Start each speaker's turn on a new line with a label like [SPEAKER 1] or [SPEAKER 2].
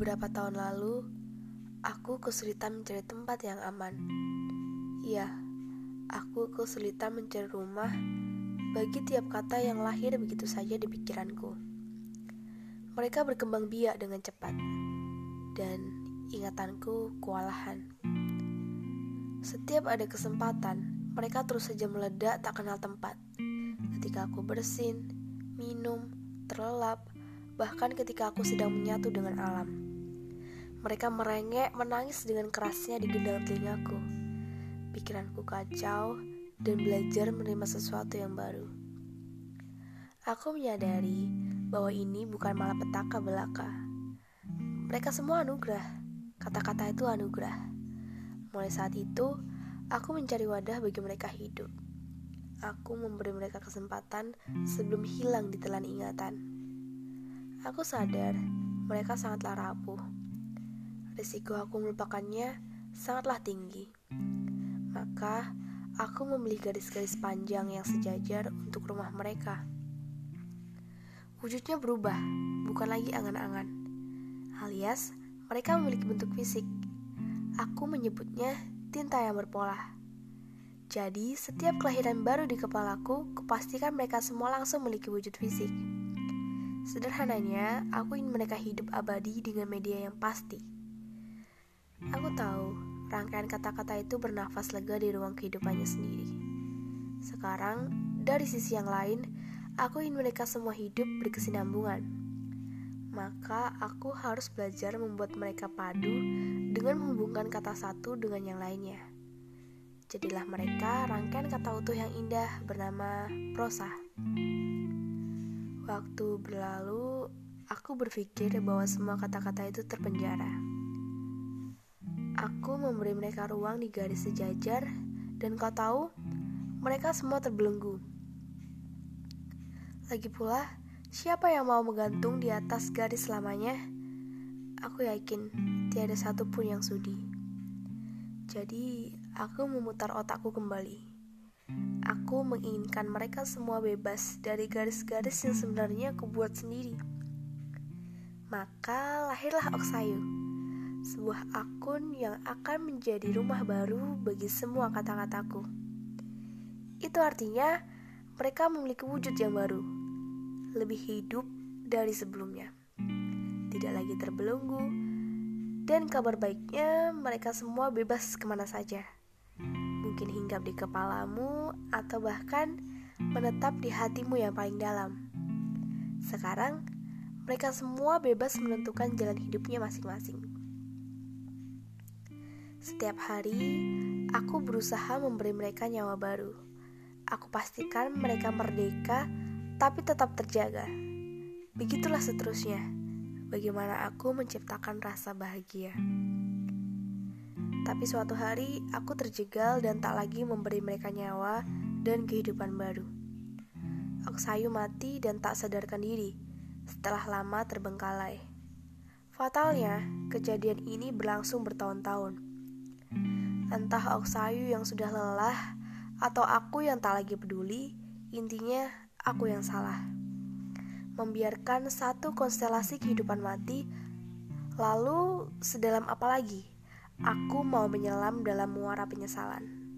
[SPEAKER 1] Beberapa tahun lalu, aku kesulitan mencari tempat yang aman. Iya, aku kesulitan mencari rumah bagi tiap kata yang lahir begitu saja di pikiranku. Mereka berkembang biak dengan cepat, dan ingatanku kewalahan. Setiap ada kesempatan, mereka terus saja meledak tak kenal tempat. Ketika aku bersin, minum, terlelap, bahkan ketika aku sedang menyatu dengan alam. Mereka merengek menangis dengan kerasnya di gendang telingaku. Pikiranku kacau dan belajar menerima sesuatu yang baru. Aku menyadari bahwa ini bukan malapetaka belaka. Mereka semua anugerah. Kata-kata itu anugerah. Mulai saat itu, aku mencari wadah bagi mereka hidup. Aku memberi mereka kesempatan sebelum hilang di telan ingatan. Aku sadar mereka sangatlah rapuh. Risiko aku melupakannya sangatlah tinggi. Maka aku membeli garis-garis panjang yang sejajar untuk rumah mereka. Wujudnya berubah, bukan lagi angan-angan. Alias, mereka memiliki bentuk fisik. Aku menyebutnya tinta yang berpola. Jadi, setiap kelahiran baru di kepalaku, kupastikan mereka semua langsung memiliki wujud fisik. Sederhananya, aku ingin mereka hidup abadi dengan media yang pasti. Rangkaian kata-kata itu bernafas lega di ruang kehidupannya sendiri. Sekarang, dari sisi yang lain, aku ingin mereka semua hidup berkesinambungan. Maka aku harus belajar membuat mereka padu dengan menghubungkan kata satu dengan yang lainnya. Jadilah mereka rangkaian kata utuh yang indah bernama prosa. Waktu berlalu, aku berpikir bahwa semua kata-kata itu terpenjara. Memberi mereka ruang di garis sejajar, dan kau tahu, mereka semua terbelenggu. Lagi pula, siapa yang mau menggantung di atas garis selamanya? Aku yakin tiada satupun yang sudi. Jadi, aku memutar otakku kembali. Aku menginginkan mereka semua bebas dari garis-garis yang sebenarnya aku buat sendiri. Maka lahirlah Oksayu, sebuah akun yang akan menjadi rumah baru bagi semua kata-kataku. Itu artinya mereka memiliki wujud yang baru, lebih hidup dari sebelumnya. Tidak lagi terbelenggu, dan kabar baiknya mereka semua bebas ke mana saja mungkin hinggap di kepalamu atau bahkan menetap di hatimu yang paling dalam. Sekarang, mereka semua bebas menentukan jalan hidupnya masing-masing. Setiap hari, aku berusaha memberi mereka nyawa baru. Aku pastikan mereka merdeka, tapi tetap terjaga. Begitulah seterusnya. Bagaimana aku menciptakan rasa bahagia. Tapi suatu hari aku terjegal dan tak lagi memberi mereka nyawa dan kehidupan baru. Aksayu mati dan tak sadarkan diri setelah lama terbengkalai. Fatalnya, kejadian ini berlangsung bertahun-tahun. Entah Oksayu yang sudah lelah atau aku yang tak lagi peduli, intinya aku yang salah. Membiarkan satu konstelasi kehidupan mati, lalu sedalam apa lagi? Aku mau menyelam dalam muara penyesalan.